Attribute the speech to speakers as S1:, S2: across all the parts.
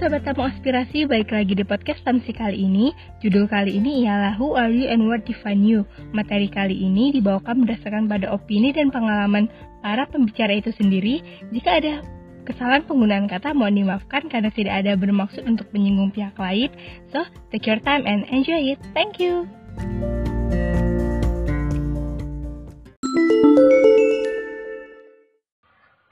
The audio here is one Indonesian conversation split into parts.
S1: Sobat Tamu Aspirasi, balik lagi di podcast Tamsi kali ini. Judul kali ini ialah Who Are You and What Define You. Materi kali ini dibawakan berdasarkan pada opini dan pengalaman para pembicara itu sendiri. Jika ada kesalahan penggunaan kata, mohon dimaafkan karena tidak ada bermaksud untuk menyinggung pihak lain. So, take your time and enjoy it. Thank you.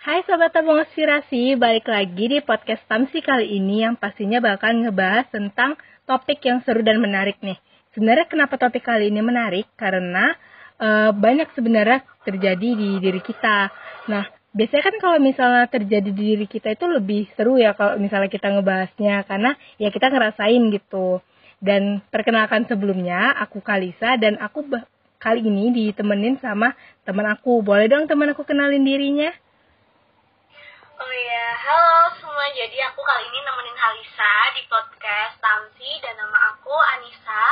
S1: Hai Sobat Tabung Aspirasi, balik lagi di podcast Tamsi kali ini yang pastinya bakal ngebahas tentang topik yang seru dan menarik nih. Sebenarnya kenapa topik kali ini menarik? Karena uh, banyak sebenarnya terjadi di diri kita. Nah, biasanya kan kalau misalnya terjadi di diri kita itu lebih seru ya kalau misalnya kita ngebahasnya karena ya kita ngerasain gitu. Dan perkenalkan sebelumnya, aku Kalisa dan aku kali ini ditemenin sama teman aku. Boleh dong teman aku kenalin dirinya?
S2: Oh iya, halo semua. Jadi aku kali ini nemenin Halisa di podcast Tamsi dan nama aku Anissa.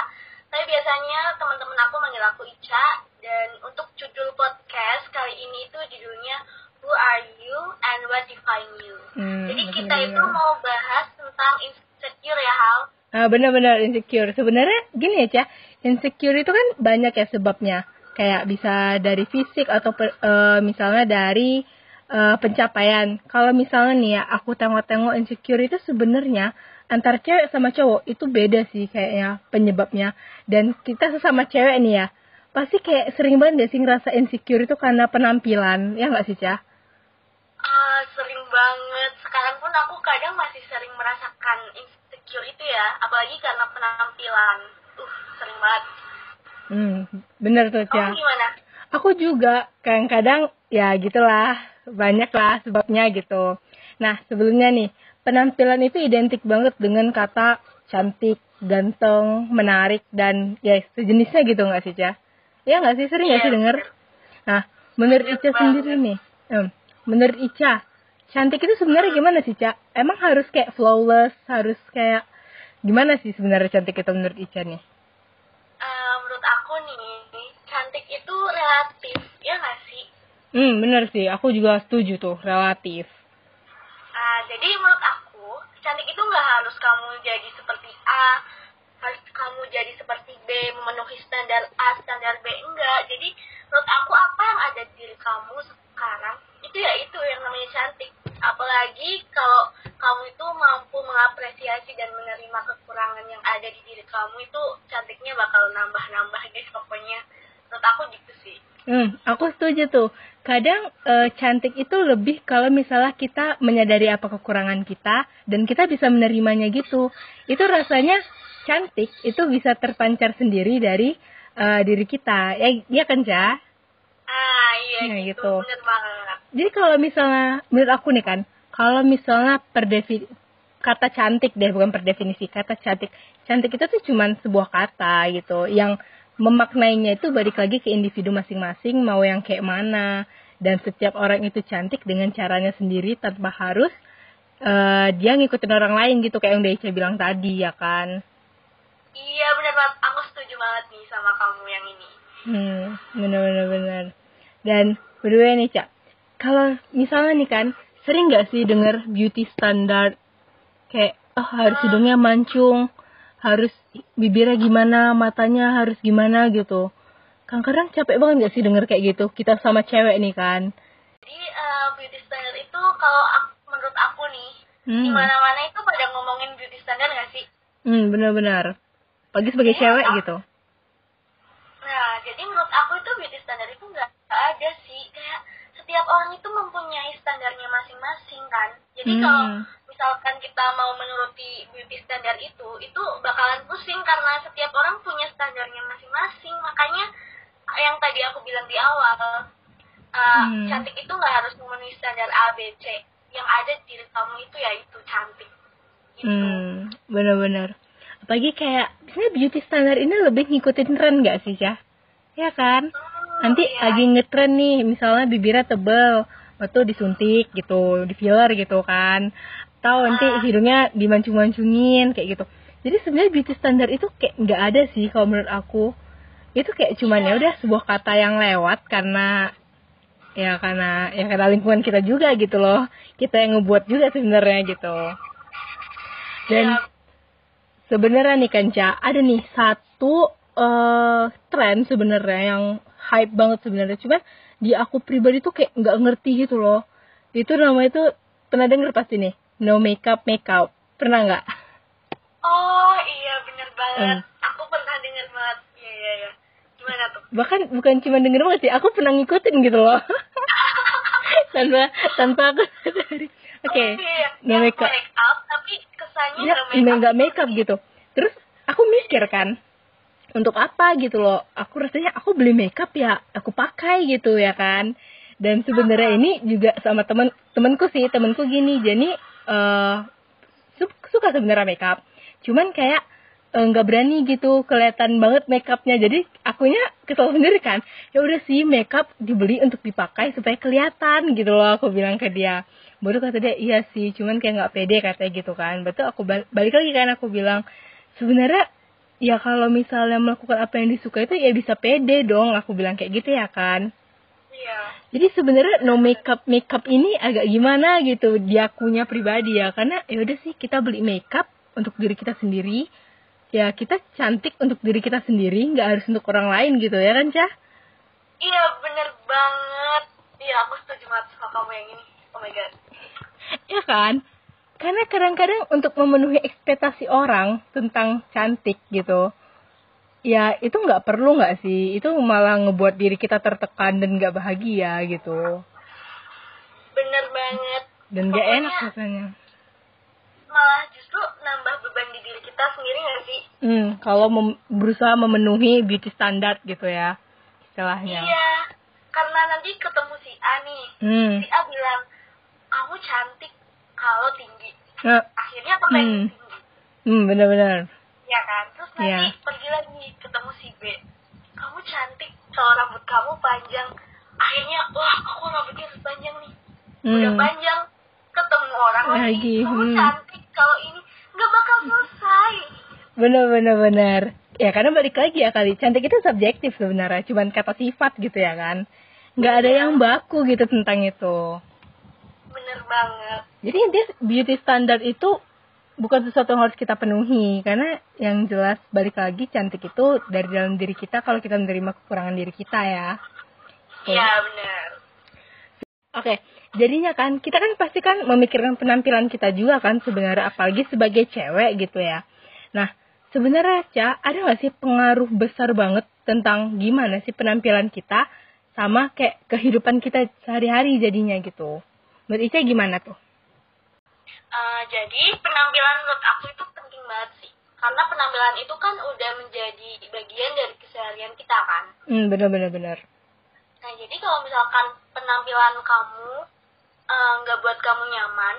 S2: Tapi biasanya teman-teman aku manggil aku Ica dan untuk judul podcast kali ini itu judulnya Who Are You and What Define You. Hmm, Jadi kita bener. itu mau bahas tentang insecure ya Hal.
S1: Ah benar-benar insecure. Sebenarnya gini ya Ca, insecure itu kan banyak ya sebabnya. Kayak bisa dari fisik atau uh, misalnya dari uh, pencapaian. Kalau misalnya nih ya, aku tengok-tengok insecure itu sebenarnya antar cewek sama cowok itu beda sih kayaknya penyebabnya. Dan kita sesama cewek nih ya, pasti kayak sering banget sih ngerasa insecure itu karena penampilan, ya nggak sih, Cah?
S2: Uh, sering banget. Sekarang pun aku kadang masih sering merasakan insecure itu ya, apalagi karena penampilan. Uh, sering banget.
S1: Hmm, bener tuh, Cah.
S2: Kamu gimana?
S1: Aku juga kadang-kadang ya gitulah banyak lah sebabnya gitu. Nah, sebelumnya nih, penampilan itu identik banget dengan kata cantik, ganteng, menarik, dan ya sejenisnya gitu nggak sih, Cah? Ya nggak sih, sering nggak sih iya. denger? Nah, menurut Ica sendiri nih, hmm, menurut Ica, cantik itu sebenarnya gimana sih, Cak? Emang harus kayak flawless, harus kayak gimana sih sebenarnya cantik itu menurut Ica nih?
S2: Uh, menurut aku nih, cantik itu relatif, ya nggak sih?
S1: Hmm, bener sih. Aku juga setuju tuh, relatif.
S2: Uh, jadi menurut aku, cantik itu nggak harus kamu jadi seperti A, harus kamu jadi seperti B, memenuhi standar A, standar B, enggak. Jadi menurut aku apa yang ada di diri kamu sekarang, itu ya itu yang namanya cantik. Apalagi kalau kamu itu mampu mengapresiasi dan menerima kekurangan yang ada di diri kamu, itu cantiknya bakal nambah-nambah deh pokoknya. Menurut aku gitu sih.
S1: Hmm, aku setuju tuh. Kadang e, cantik itu lebih kalau misalnya kita menyadari apa kekurangan kita dan kita bisa menerimanya gitu. Itu rasanya cantik itu bisa terpancar sendiri dari e, diri kita. Ya, ya kan,
S2: Ja? Ah, iya nah, gitu. gitu. Bener banget.
S1: Jadi kalau misalnya menurut aku nih kan, kalau misalnya per kata cantik deh bukan per definisi kata cantik. Cantik itu tuh cuman sebuah kata gitu yang memaknainya itu balik lagi ke individu masing-masing mau yang kayak mana. Dan setiap orang itu cantik dengan caranya sendiri tanpa harus uh, dia ngikutin orang lain gitu kayak yang Deica bilang tadi ya kan?
S2: Iya benar banget. Aku setuju banget nih sama kamu yang ini.
S1: Hmm benar benar benar dan berdua nih cak. Kalau misalnya nih kan sering nggak sih denger beauty standard? Kayak oh harus hidungnya mancung harus bibirnya gimana, matanya harus gimana gitu. Kang kadang capek banget gak sih denger kayak gitu? Kita sama cewek nih kan.
S2: Jadi uh, beauty standard itu kalau aku, menurut aku nih, hmm. di mana-mana itu pada ngomongin beauty standard gak sih?
S1: Hmm, benar-benar. Pagi sebagai jadi, cewek aku, gitu.
S2: Nah, jadi menurut aku itu beauty standard itu gak ada sih. Kayak setiap orang itu mempunyai standarnya masing-masing kan. Jadi hmm. kalau misalkan kita mau menuruti beauty standar itu itu bakalan pusing karena setiap orang punya standarnya masing-masing. Makanya yang tadi aku bilang di awal uh, hmm. cantik itu nggak harus memenuhi standar A B C. Yang ada di diri kamu itu ya itu cantik.
S1: Gitu. hmm, benar-benar. Apalagi kayak biasanya beauty standar ini lebih ngikutin tren gak sih ya ya kan? Hmm, nanti ya. lagi ngetren nih misalnya bibirnya tebel atau disuntik gitu di filler gitu kan atau nanti ah. hidungnya dimancung-mancungin kayak gitu jadi sebenarnya beauty standar itu kayak nggak ada sih kalau menurut aku itu kayak cuman ya udah sebuah kata yang lewat karena ya karena ya karena lingkungan kita juga gitu loh kita yang ngebuat juga sebenarnya gitu Dan
S2: Iya.
S1: sebenarnya nih kan Ca, ada nih satu eh tren sebenarnya yang hype banget sebenarnya. Cuman di aku pribadi tuh kayak nggak ngerti gitu loh. Itu namanya tuh pernah denger pasti nih, no makeup makeup. Pernah nggak?
S2: Oh iya bener banget.
S1: Hmm.
S2: Aku pernah dengar banget. Iya iya iya. Gimana tuh?
S1: Bahkan bukan cuma denger banget sih, aku pernah ngikutin gitu loh. tanpa tanpa aku sadari. Oke,
S2: Oh, iya.
S1: no
S2: Yang
S1: makeup.
S2: make up tapi kesannya
S1: ya
S2: nggak make up.
S1: nggak makeup gitu terus aku mikir kan untuk apa gitu loh aku rasanya aku beli makeup ya aku pakai gitu ya kan dan sebenarnya ini juga sama temen temenku sih temenku gini jadi su- suka sebenarnya makeup. Cuman kayak eh, nggak berani gitu kelihatan banget makeupnya. Jadi akunya kesel sendiri kan. Ya udah sih makeup dibeli untuk dipakai supaya kelihatan gitu loh aku bilang ke dia. Baru kata dia iya sih cuman kayak nggak pede katanya gitu kan. Betul aku bal- balik lagi kan aku bilang sebenarnya ya kalau misalnya melakukan apa yang disuka itu ya bisa pede dong aku bilang kayak gitu ya kan
S2: Iya.
S1: jadi sebenarnya no makeup makeup ini agak gimana gitu dia akunya pribadi ya karena ya udah sih kita beli makeup untuk diri kita sendiri ya kita cantik untuk diri kita sendiri nggak harus untuk orang lain gitu ya kan cah
S2: Iya bener banget. Iya aku setuju banget sama kamu yang ini. Oh my god.
S1: ya kan karena kadang-kadang untuk memenuhi ekspektasi orang tentang cantik gitu ya itu nggak perlu nggak sih itu malah ngebuat diri kita tertekan dan nggak bahagia gitu
S2: Bener banget.
S1: dan gak
S2: Pokoknya
S1: enak rasanya
S2: Malah justru nambah beban di diri kita sendiri gak sih?
S1: hmm kalau mem- berusaha memenuhi beauty standard gitu ya istilahnya
S2: Iya. Karena nanti ketemu si A nih.
S1: hmm
S2: Si A bilang, kamu cantik kalau tinggi.
S1: nah,
S2: Akhirnya apa
S1: Hmm.
S2: tinggi?
S1: hmm benar-benar
S2: Ya kan? Terus nanti
S1: Iya.
S2: pergi lagi ketemu si B. Kamu cantik kalau rambut kamu panjang. Akhirnya, wah aku rambutnya harus panjang nih. Udah
S1: hmm
S2: panjang, ketemu orang lagi.
S1: Lagi,
S2: Kamu
S1: hmm.
S2: cantik kalau ini. Nggak bakal selesai.
S1: benar-benar benar ya karena balik lagi ya kali cantik itu subjektif sebenarnya cuman kata sifat gitu ya kan nggak ada yang baku gitu tentang itu
S2: Bener banget.
S1: jadi dia beauty standard itu bukan sesuatu yang harus kita penuhi karena yang jelas balik lagi cantik itu dari dalam diri kita kalau kita menerima kekurangan diri kita ya
S2: Iya bener.
S1: Oke, jadinya kan kita kan pasti kan memikirkan penampilan kita juga kan sebenarnya apalagi sebagai cewek gitu ya. Nah, sebenarnya Ca, ada nggak sih pengaruh besar banget tentang gimana sih penampilan kita sama kayak kehidupan kita sehari-hari jadinya gitu. Menurut Ica gimana tuh?
S2: Eh, jadi penampilan menurut aku itu penting banget sih. Karena penampilan itu kan udah menjadi bagian dari keseharian kita kan.
S1: Hmm, bener-bener bener.
S2: Nah jadi kalau misalkan penampilan kamu eh, nggak buat kamu nyaman,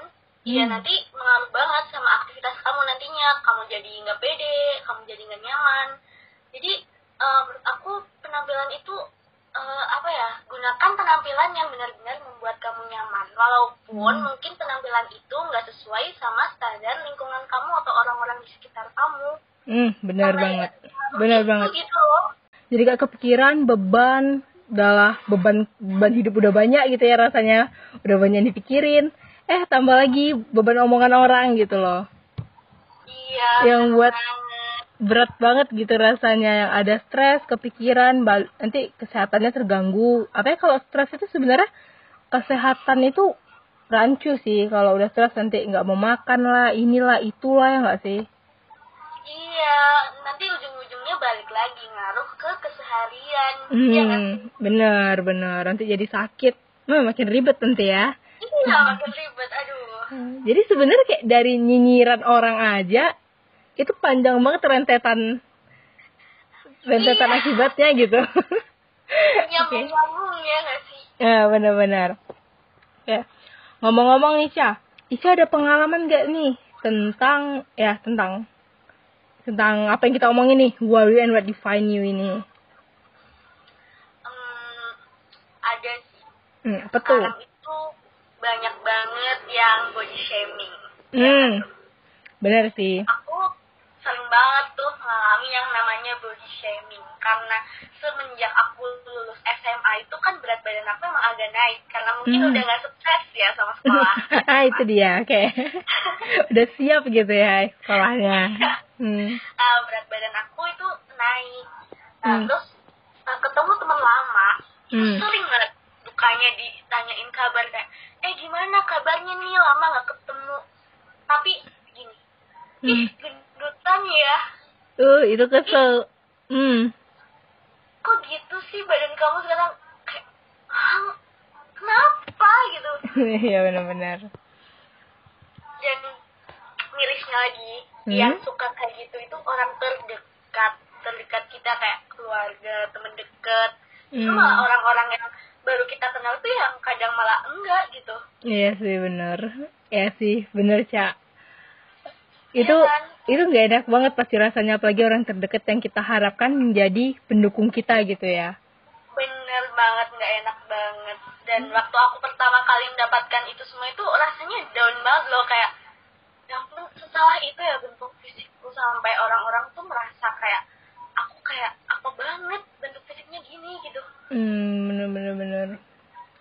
S2: ya
S1: Hmm.
S2: nanti mengaruh banget sama aktivitas kamu nantinya. Kamu jadi nggak pede, kamu jadi nggak nyaman. Jadi eh, menurut aku penampilan itu eh, apa ya? Gunakan penampilan yang benar-benar membuat kamu nyaman. Walaupun
S1: Hmm.
S2: mungkin penampilan itu nggak sesuai sama standar lingkungan kamu atau orang-orang di sekitar kamu.
S1: Hmm,
S2: Karena
S1: banget.
S2: ya, itu
S1: banget.
S2: Gitu loh.
S1: Jadi gak kepikiran beban udahlah beban beban hidup udah banyak gitu ya rasanya udah banyak yang dipikirin eh tambah lagi beban omongan orang gitu loh
S2: Iya.
S1: Yang buat-
S2: banget.
S1: berat banget gitu rasanya yang ada stres kepikiran nanti kesehatannya terganggu apa ya kalau stres itu sebenarnya kesehatan itu rancu sih kalau udah stres nanti nggak mau makan lah inilah itulah ya nggak sih
S2: Iya, nanti ujung-ujungnya balik lagi ngaruh ke keseharian. Iya nggak sih?
S1: hmm bener bener nanti jadi sakit Wah, makin ribet nanti ya
S2: Iya, makin ribet. Aduh.
S1: jadi sebenarnya kayak dari nyinyiran orang aja itu panjang banget rentetan rentetan
S2: Iya.
S1: akibatnya gitu
S2: Nyambung-nyambung ya nggak sih?
S1: Ya benar-benar. Ya ngomong-ngomong nih Ica, Ica ada pengalaman gak nih tentang ya tentang tentang apa yang kita omongin nih, who are you and what define you ini?
S2: Hmm, ada sih.
S1: Hmm, apa tuh?
S2: Sekarang itu banyak banget yang body shaming.
S1: Hmm, benar sih.
S2: Aku sering banget tuh mengalami yang namanya body shaming karena semenjak aku lulus SMA itu kan berat badan aku emang agak naik karena mungkin
S1: Hmm.
S2: udah nggak stres ya sama sekolah
S1: ah itu dia oke udah siap gitu ya sekolahnya hmm.
S2: Ah, berat badan aku itu naik nah,
S1: Hmm.
S2: terus ah, ketemu teman lama
S1: Hmm.
S2: sering banget dukanya ditanyain kabar kayak eh gimana kabarnya nih lama nggak ketemu tapi gini ih
S1: Hmm.
S2: gendutan ya
S1: uh itu kesel hmm
S2: kok gitu sih? Badan kamu sekarang kayak "Hah, kenapa? gitu.
S1: Iya benar-benar.
S2: Dan mirisnya lagi
S1: Hmm?
S2: yang suka kayak gitu itu orang terdekat terdekat kita kayak keluarga temen deket. Itu
S1: Hmm.
S2: malah orang-orang yang baru kita kenal tuh yang kadang malah enggak gitu.
S1: Iya sih bener iya sih bener cak itu
S2: Iya kan?
S1: itu nggak enak banget pasti rasanya apalagi orang terdekat yang kita harapkan menjadi pendukung kita gitu ya
S2: bener banget nggak enak banget dan
S1: Hmm.
S2: waktu aku pertama kali mendapatkan itu semua itu rasanya down banget loh kayak ya ampun sesalah itu ya bentuk fisikku sampai orang-orang tuh merasa kayak aku kayak apa banget bentuk fisiknya gini gitu
S1: Hmm, bener bener bener.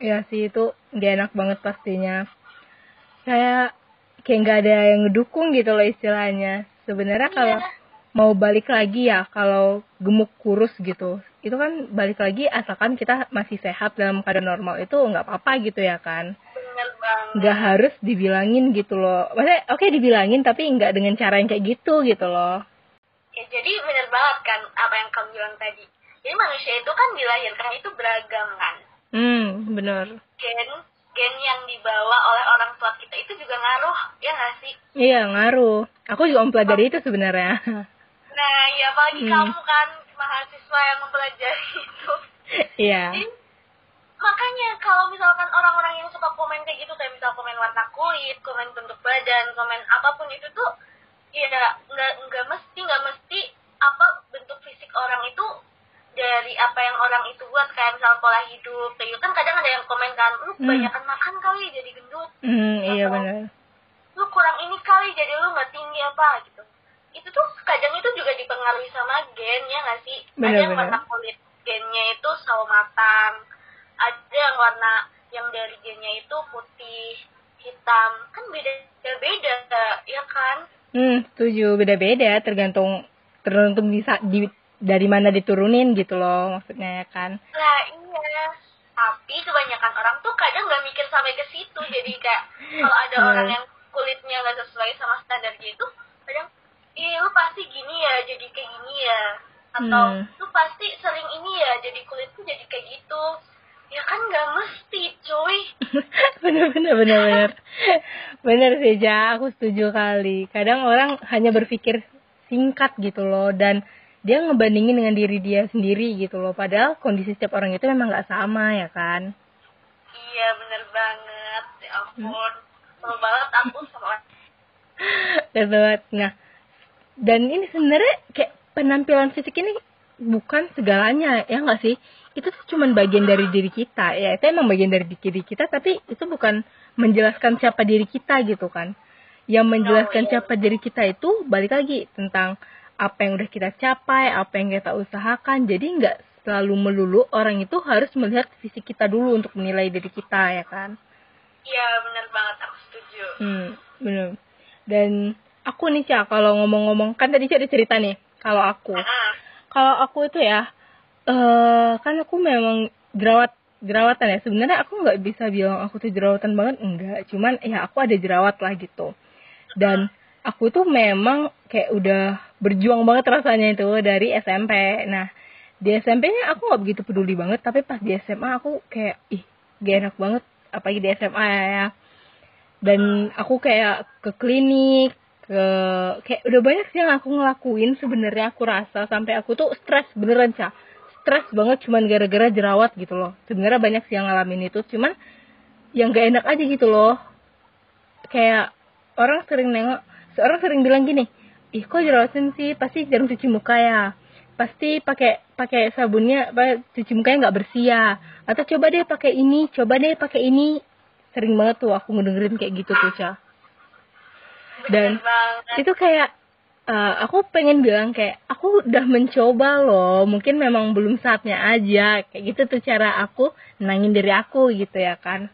S1: Ya sih itu gak enak banget pastinya. Kayak kayak nggak ada yang ngedukung gitu loh istilahnya. Sebenarnya kalau
S2: Iya.
S1: mau balik lagi ya kalau gemuk kurus gitu, itu kan balik lagi asalkan kita masih sehat dalam keadaan normal itu nggak apa-apa gitu ya kan. Nggak harus dibilangin gitu loh. Maksudnya oke dibilangin tapi nggak dengan cara yang kayak gitu gitu loh.
S2: ya jadi bener banget kan apa yang kamu bilang tadi jadi manusia itu kan dilahirkan itu beragam kan
S1: Hmm, bener.
S2: gen yang dibawa oleh orang tua kita itu juga ngaruh ya nggak sih
S1: Iya ngaruh. Aku juga mempelajari itu sebenarnya.
S2: nah ya apalagi
S1: Hmm.
S2: kamu kan mahasiswa yang mempelajari itu
S1: Iya.
S2: jadi makanya kalau misalkan orang-orang yang suka komen kayak gitu kayak misal komen warna kulit komen bentuk badan komen apa pun itu tuh ya nggak nggak mesti nggak mesti apa bentuk fisik orang itu dari apa yang orang itu buat kayak misal pola hidup kayak gitu kan kadang ada yang komen kan lu
S1: Hmm.
S2: kebanyakan makan kali jadi gendut
S1: Hmm, iya benar.
S2: lu kurang ini kali jadi lu nggak tinggi apa gitu itu tuh kadang itu juga dipengaruhi sama gen ya nggak sih
S1: Bener,
S2: ada yang
S1: bener.
S2: warna kulit gennya itu sawo matang ada yang warna yang dari gennya itu putih hitam kan beda beda ya kan
S1: Hmm, setuju. Beda-beda tergantung tergantung bisa di dari mana diturunin gitu loh maksudnya ya kan.
S2: nah iya tapi kebanyakan orang tuh kadang nggak mikir sampai ke situ jadi kayak kalau ada
S1: Bener.
S2: orang yang kulitnya nggak sesuai sama standar gitu kadang ih lu pasti gini ya jadi kayak gini ya atau
S1: Hmm.
S2: lu pasti sering ini ya jadi kulitku jadi kayak gitu ya kan nggak mesti cuy
S1: bener bener bener bener. Bener sih Ja, aku setuju kali. Kadang orang hanya berpikir singkat gitu loh dan dia ngebandingin dengan diri dia sendiri gitu loh. Padahal kondisi setiap orang itu memang nggak sama ya kan.
S2: iya bener banget ya ampun Selalu banget aku sama
S1: banget. Nah, dan ini sebenarnya kayak penampilan fisik ini bukan segalanya, ya nggak sih? Itu tuh cuman bagian dari diri kita, ya itu emang bagian dari diri kita, tapi itu bukan menjelaskan siapa diri kita gitu kan. Yang menjelaskan
S2: Oh, iya.
S1: siapa diri kita itu balik lagi tentang apa yang udah kita capai, apa yang kita usahakan. Jadi nggak selalu melulu orang itu harus melihat fisik kita dulu untuk menilai diri kita, ya kan?
S2: iya bener banget aku setuju
S1: Hmm, bener. Dan aku nih Cak, kalau ngomong-ngomong kan tadi Cak ada cerita nih, kalau aku,
S2: Ah,
S1: kalau aku itu ya, eh kan aku memang jerawat jerawatan ya. Sebenarnya aku nggak bisa bilang aku tuh jerawatan banget, enggak. Cuman ya aku ada jerawat lah gitu. Dan aku tuh memang kayak udah berjuang banget rasanya itu dari SMP. Nah di SMP-nya aku nggak begitu peduli banget, tapi pas di SMA aku kayak ih gak enak banget, apalagi di SMA ya. Dan aku kayak ke klinik ke kayak udah banyak sih yang aku ngelakuin sebenarnya aku rasa sampai aku tuh stres beneran cah stres banget cuman gara-gara jerawat gitu loh. Sebenarnya banyak sih yang ngalamin itu cuman yang gak enak aja gitu loh. Kayak orang sering nengok seorang sering bilang gini ih kok jerawatan sih? Pasti jarang cuci muka ya. Pasti pakai pakai sabunnya cuci mukanya nggak bersih ya. Atau coba deh pakai ini coba deh pakai ini. Sering banget tuh aku ngedengerin kayak gitu tuh Ca. dan itu kayak uh, aku pengen bilang kayak aku udah mencoba loh mungkin memang belum saatnya aja. Kayak gitu tuh cara aku nangin diri aku gitu ya kan.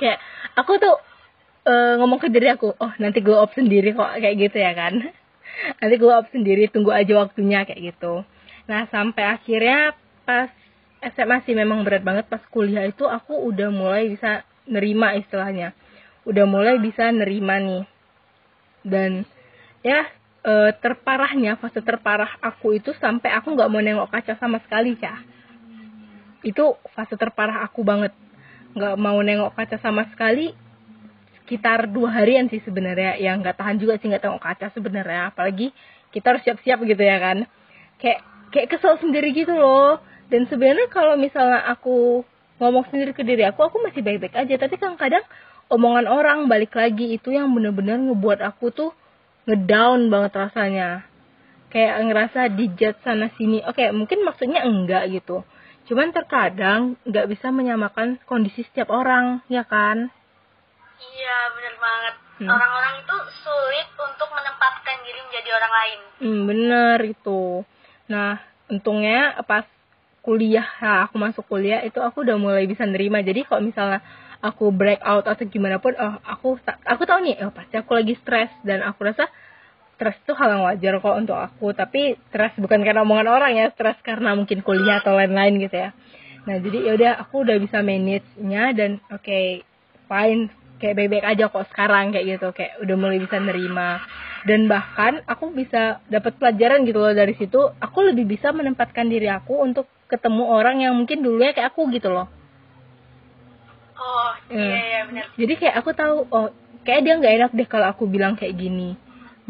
S1: Kayak aku tuh uh, ngomong ke diri aku oh nanti gue up sendiri kok kayak gitu ya kan. Nanti gue up sendiri tunggu aja waktunya kayak gitu. Nah sampai akhirnya pas SMA sih memang berat banget. Pas kuliah itu aku udah mulai bisa nerima istilahnya. Udah mulai bisa nerima nih. Dan ya e, terparahnya fase terparah aku itu sampai aku nggak mau nengok kaca sama sekali cah itu fase terparah aku banget. Nggak mau nengok kaca sama sekali sekitar dua harian sih sebenarnya. Yang nggak tahan juga sih nggak tengok kaca sebenarnya. Apalagi kita harus siap-siap gitu ya kan. Kayak kayak kesel sendiri gitu loh. Dan sebenarnya kalau misalnya aku ngomong sendiri ke diri aku aku masih baik-baik aja. Tapi kadang-kadang omongan orang balik lagi itu yang bener-bener ngebuat aku tuh ngedown banget rasanya. Kayak ngerasa dijat sana sini. Oke mungkin maksudnya enggak gitu. Cuman terkadang nggak bisa menyamakan kondisi setiap orang ya kan
S2: iya bener banget. Hmm. orang-orang itu sulit untuk menempatkan diri menjadi orang lain.
S1: Hmm, bener itu. Nah untungnya pas kuliah nah, aku masuk kuliah itu aku udah mulai bisa nerima. Jadi kalau misalnya aku break out atau gimana pun oh aku aku tahu nih oh pasti aku lagi stres. Dan aku rasa stres itu hal yang wajar kok untuk aku. Tapi stres bukan karena omongan orang ya stres karena mungkin kuliah atau lain-lain gitu ya. Nah jadi ya udah aku udah bisa manage nya dan oke okay, fine kayak baik-baik aja kok sekarang kayak gitu kayak udah mulai bisa nerima. Dan bahkan aku bisa dapat pelajaran gitu loh dari situ aku lebih bisa menempatkan diri aku untuk ketemu orang yang mungkin dulunya kayak aku gitu loh.
S2: Oh iya iya, iya benar.
S1: Jadi kayak aku tahu oh kayak dia nggak enak deh kalau aku bilang kayak gini.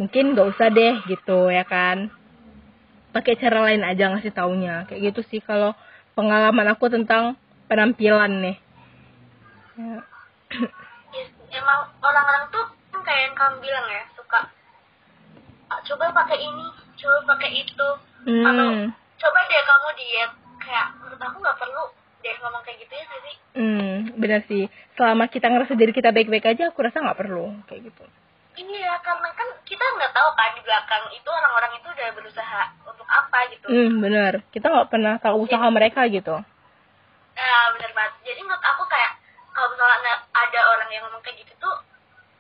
S1: Mungkin nggak usah deh gitu ya kan? Pakai cara lain aja ngasih taunya. Kayak gitu sih kalau pengalaman aku tentang penampilan nih.
S2: Ya. emang orang-orang tuh kan kayak yang kamu bilang ya suka ah, coba pakai ini coba pakai itu. Hmm. atau coba deh kamu diet. Kayak menurut aku nggak perlu deh ngomong kayak gitu ya sih?
S1: Hmm benar sih. Selama kita ngerasa diri kita baik-baik aja aku rasa nggak perlu kayak gitu.
S2: Iya karena kan kita nggak tahu kan di belakang itu orang-orang itu udah berusaha untuk apa gitu.
S1: Hmm benar. Kita nggak pernah tahu usaha jadi, mereka gitu.
S2: Nah benar banget. Jadi menurut aku kayak kalau misalnya ada orang yang ngomong kayak gitu tuh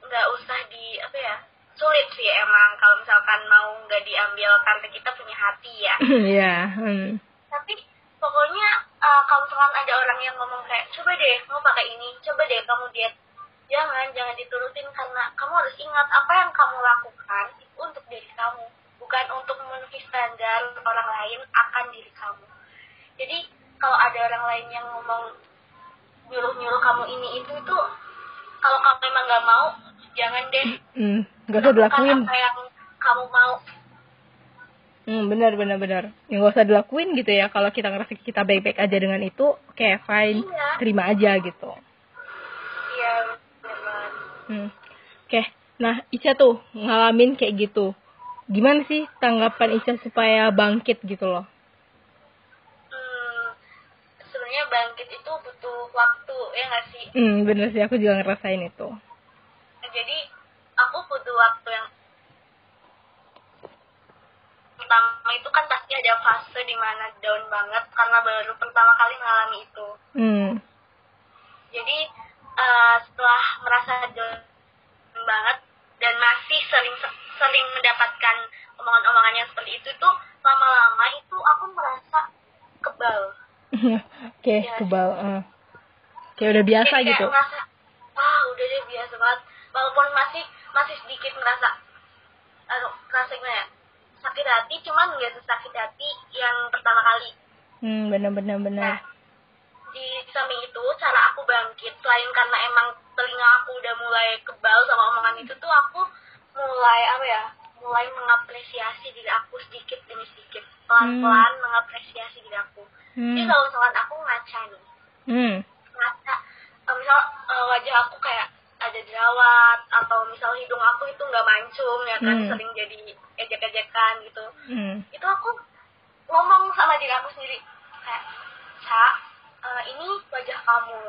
S2: nggak usah di apa ya sulit sih emang kalau misalkan mau nggak diambil karena kita punya hati ya.
S1: Iya hmm.
S2: tapi pokoknya uh, kalau misalkan ada orang yang ngomong kayak coba deh mau pakai ini coba deh kamu diet. Jangan jangan diturutin karena kamu harus ingat apa yang kamu lakukan itu untuk diri kamu bukan untuk memenuhi standar orang lain akan diri kamu. Jadi kalau ada orang lain yang ngomong nyuruh nyuruh kamu ini itu itu kalau kamu memang nggak mau jangan deh
S1: mm, gak usah dilakuin
S2: apa yang kamu mau
S1: Hmm, benar benar benar. Yang gak usah dilakuin gitu ya. Kalau kita ngerasa kita baik-baik aja dengan itu, kayak fine, iya. terima aja gitu.
S2: Iya, benar.
S1: Hmm. Oke, okay. nah Ica tuh ngalamin kayak gitu. Gimana sih tanggapan Ica supaya bangkit gitu loh?
S2: Hmm, sebenarnya bangkit itu butuh waktu, ya nggak sih?
S1: Hmm, bener sih. Aku juga ngerasain itu.
S2: Jadi, aku butuh waktu yang pertama itu kan pasti ada fase di mana down banget karena baru pertama kali mengalami itu.
S1: Hmm.
S2: Jadi uh, setelah merasa down banget dan masih sering sering mendapatkan omongan-omongan yang seperti itu tuh lama-lama itu aku merasa kebal.
S1: Oke, okay, ya, kebal. Uh. Kayak udah biasa
S2: Jadi
S1: gitu.
S2: Merasa, ah udah deh biasa banget. Walaupun masih masih sedikit merasa, aduh, merasa gimana ya? sakit hati cuman nggak sesakit hati yang pertama kali
S1: hmm benar benar benar nah,
S2: di samping itu cara aku bangkit selain karena emang telinga aku udah mulai kebal sama omongan itu tuh aku mulai apa ya mulai mengapresiasi diri aku sedikit demi sedikit pelan-pelan hmm. mengapresiasi diri aku hmm. jadi kalau misalkan aku ngaca nih
S1: hmm.
S2: ngaca misal uh, wajah aku kayak ada jerawat atau misal hidung aku itu nggak mancung ya kan hmm. sering jadi ejek-ejekan gitu
S1: hmm.
S2: itu aku ngomong sama diri aku sendiri kayak Ca, uh, ini wajah kamu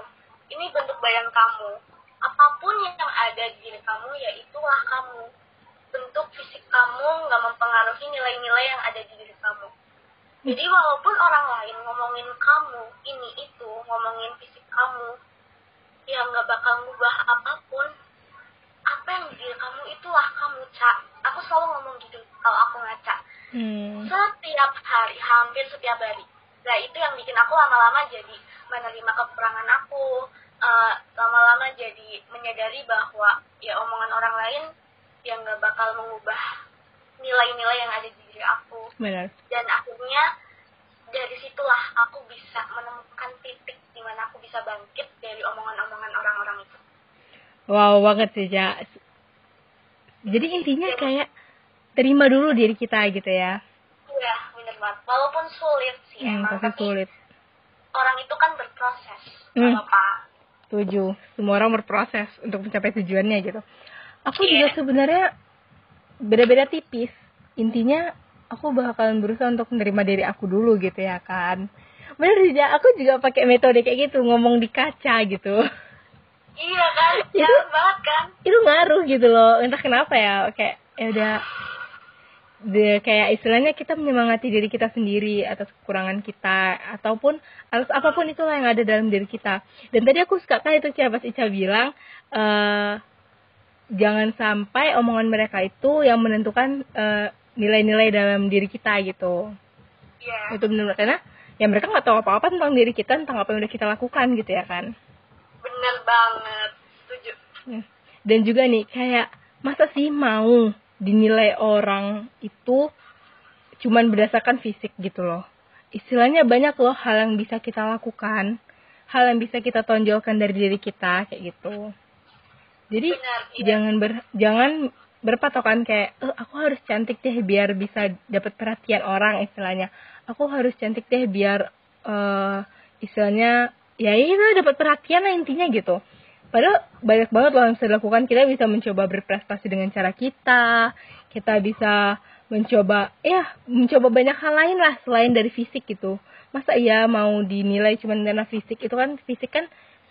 S2: ini bentuk badan kamu apa pun yang ada di diri kamu ya itulah kamu bentuk fisik kamu kamu nggak mempengaruhi nilai-nilai yang ada di diri kamu jadi walaupun orang lain ngomongin kamu ini itu ngomongin fisik kamu ya nggak bakal ngubah apa pun apa yang di diri kamu itulah kamu cak aku selalu ngomong gitu kalau aku ngaca.
S1: Hmm.
S2: setiap hari hampir setiap hari. Nah itu yang bikin aku lama-lama jadi menerima kekurangan aku eh, lama-lama jadi menyadari bahwa ya omongan orang lain yang nggak bakal mengubah nilai-nilai yang ada di diri aku
S1: Benar.
S2: dan akhirnya dari situlah aku bisa menemukan titik di mana aku bisa bangkit dari omongan-omongan orang-orang itu
S1: Wow banget sih, Ja. Jadi intinya kayak terima dulu diri kita gitu ya.
S2: iya bener banget walaupun sulit sih
S1: Hmm,
S2: emang
S1: pasti
S2: tapi
S1: sulit.
S2: orang itu kan berproses
S1: Hmm.
S2: apa
S1: Setuju. Semua orang berproses untuk mencapai tujuannya gitu. Aku
S2: Iya.
S1: juga sebenarnya beda-beda tipis. Intinya aku bakalan berusaha untuk menerima diri aku dulu gitu ya kan. Bener sih, Ja. Aku juga pakai metode kayak gitu, ngomong di kaca gitu.
S2: iya kan
S1: Itu-
S2: banget kan
S1: itu ngaruh gitu loh entah kenapa ya kayak ya udah de, kayak istilahnya kita menyemangati diri kita sendiri atas kekurangan kita ataupun atas apa pun itulah yang ada dalam diri kita dan tadi aku suka kan itu Cia pas Ica bilang eh jangan sampai omongan mereka itu yang menentukan eh, nilai-nilai dalam diri kita gitu
S2: iya
S1: itu benar karena ya mereka nggak tahu apa-apa tentang diri kita tentang apa yang udah kita lakukan gitu ya kan
S2: bener banget setuju
S1: Hmm. Dan juga nih kayak masa sih mau dinilai orang itu cuman berdasarkan fisik gitu loh. Istilahnya banyak loh hal yang bisa kita lakukan, hal yang bisa kita tonjolkan dari diri kita kayak gitu. Jadi
S2: benar iya.
S1: jangan ber jangan berpatokan kayak eh, aku harus cantik deh biar bisa dapat perhatian orang istilahnya. Aku harus cantik deh biar eh istilahnya ya itu dapat perhatian lah intinya gitu. Padahal banyak banget loh yang bisa dilakukan. Kita bisa mencoba berprestasi dengan cara kita. Kita bisa mencoba, ya, mencoba banyak hal lain lah selain dari fisik gitu. Masa iya mau dinilai cuma karena fisik? Itu kan fisik kan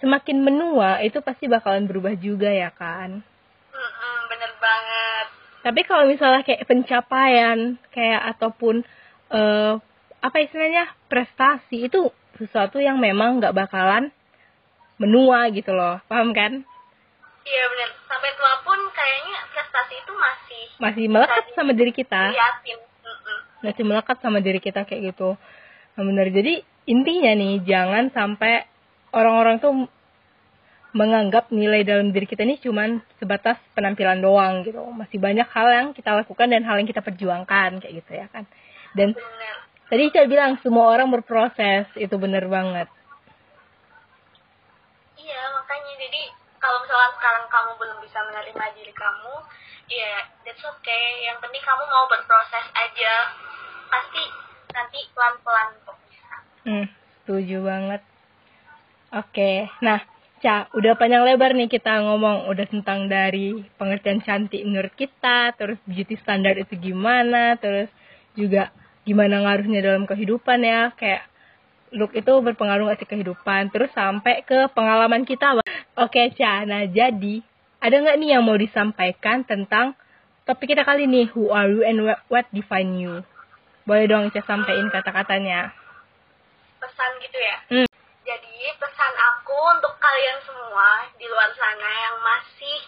S1: semakin menua, itu pasti bakalan berubah juga ya kan.
S2: Mm-mm, bener banget
S1: Tapi kalau misalnya kayak pencapaian, kayak ataupun eh apa istilahnya prestasi itu sesuatu yang memang nggak bakalan menua gitu loh, paham kan?
S2: iya bener sampai tua pun kayaknya prestasi itu masih
S1: Masih melekat sama diri kita,
S2: liatin
S1: masih melekat sama diri kita kayak gitu. Nah, bener. Jadi intinya nih jangan sampai orang-orang tuh menganggap nilai dalam diri kita ini cuman sebatas penampilan doang gitu. Masih banyak hal yang kita lakukan dan hal yang kita perjuangkan kayak gitu ya kan. Dan
S2: bener
S1: Tadi saya bilang semua orang berproses, itu bener banget.
S2: iya makanya jadi kalau misalnya sekarang kamu belum bisa menerima diri kamu ya that's okay yang penting kamu mau berproses aja pasti nanti pelan-pelan kok bisa
S1: Hmm, setuju banget. Oke, nah, Ca, udah panjang lebar nih kita ngomong udah tentang dari pengertian cantik menurut kita, terus beauty standar itu gimana, terus juga gimana ngaruhnya dalam kehidupan ya, kayak look itu berpengaruh nggak sih kehidupan, terus sampai ke pengalaman kita. Oke, Ca, nah jadi ada nggak nih yang mau disampaikan tentang topik kita kali ini, who are you and what- define you? Boleh dong Ca sampein kata-katanya.
S2: pesan gitu ya
S1: Hmm.
S2: Jadi pesan aku untuk kalian semua di luar sana yang masih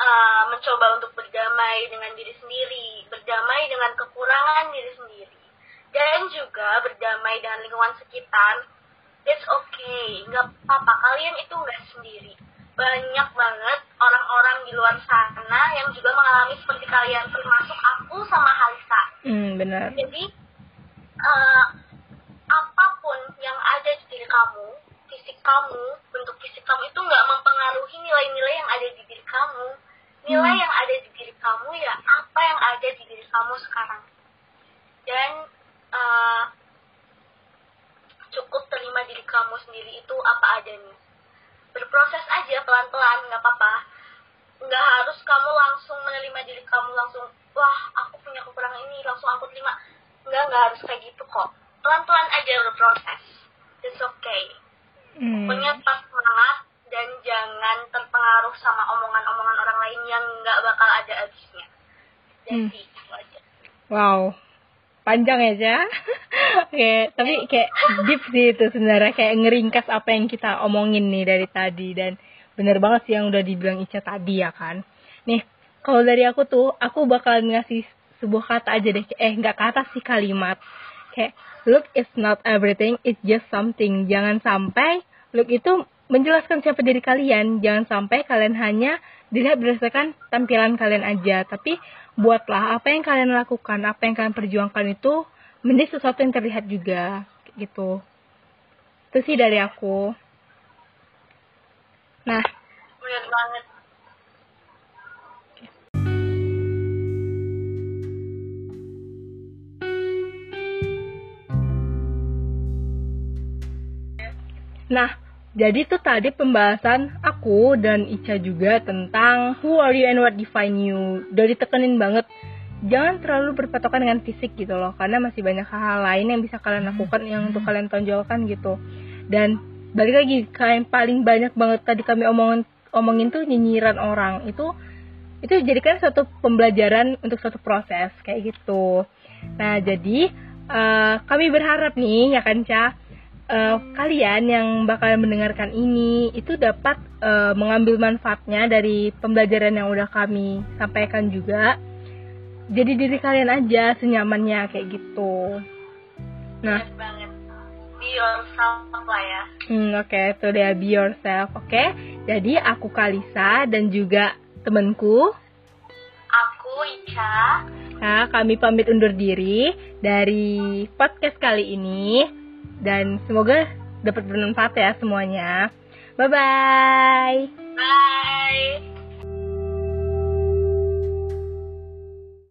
S2: uh, mencoba untuk berdamai dengan diri sendiri berdamai dengan kekurangan diri sendiri dan juga berdamai dengan lingkungan sekitar it's okay. Nggak apa-apa. Kalian itu nggak sendiri. Banyak banget orang-orang di luar sana yang juga mengalami seperti kalian termasuk aku sama Halisa.
S1: Hmm, benar.
S2: jadi eh, apa pun yang ada di diri kamu, fisik kamu, bentuk fisik kamu itu nggak mempengaruhi nilai-nilai yang ada di diri kamu. Nilai
S1: Hmm.
S2: yang ada di diri kamu ya apa yang ada di diri kamu sekarang. Dan eh, cukup terima diri kamu sendiri itu apa adanya. Berproses aja pelan-pelan nggak apa-apa. Nggak harus kamu langsung menerima diri kamu langsung wah aku punya kekurangan ini langsung aku terima nggak nggak harus kayak gitu kok pelan-pelan aja berproses it's okay
S1: Hmm.
S2: pokoknya tetap semangat dan jangan terpengaruh sama omongan-omongan orang lain yang nggak bakal ada habisnya
S1: Hmm.
S2: jadi itu aja
S1: Wow, panjang ya, Ca. Oke, tapi kayak deep sih itu sebenarnya kayak ngeringkas apa yang kita omongin nih dari tadi dan bener banget sih yang udah dibilang Ica tadi ya kan. Nih, kalau dari aku tuh, aku bakal ngasih sebuah kata aja deh, eh nggak kata sih kalimat. Kayak look is not everything, it's just something. Jangan sampai look itu menjelaskan siapa diri kalian. Jangan sampai kalian hanya dilihat berdasarkan tampilan kalian aja, tapi buatlah apa yang kalian lakukan, apa yang kalian perjuangkan itu menjadi sesuatu yang terlihat juga gitu. Itu sih dari aku. Nah,
S2: banget
S1: Nah, jadi tuh tadi pembahasan aku dan Ica juga tentang who are you and what define you. Udah ditekenin banget. Jangan terlalu berpatokan dengan fisik gitu loh, karena masih banyak hal-hal lain yang bisa kalian lakukan yang untuk kalian tonjolkan gitu. Dan balik lagi, kayak paling banyak banget tadi kami omongin omongin tuh nyinyiran orang itu itu jadikan suatu pembelajaran untuk suatu proses kayak gitu. Nah jadi uh, kami berharap nih ya kan Ca uh, kalian yang bakal mendengarkan ini itu dapat uh, mengambil manfaatnya dari pembelajaran yang udah kami sampaikan juga. Jadi diri kalian aja senyamannya kayak gitu.
S2: Nah, banget. Be yourself lah ya.
S1: Hmm, oke, okay. itu dia be yourself. Oke. Okay? Jadi aku Kalisa dan juga temanku
S2: aku Ica.
S1: Nah, kami pamit undur diri dari podcast kali ini dan semoga dapat bermanfaat ya semuanya. Bye bye.
S2: Bye.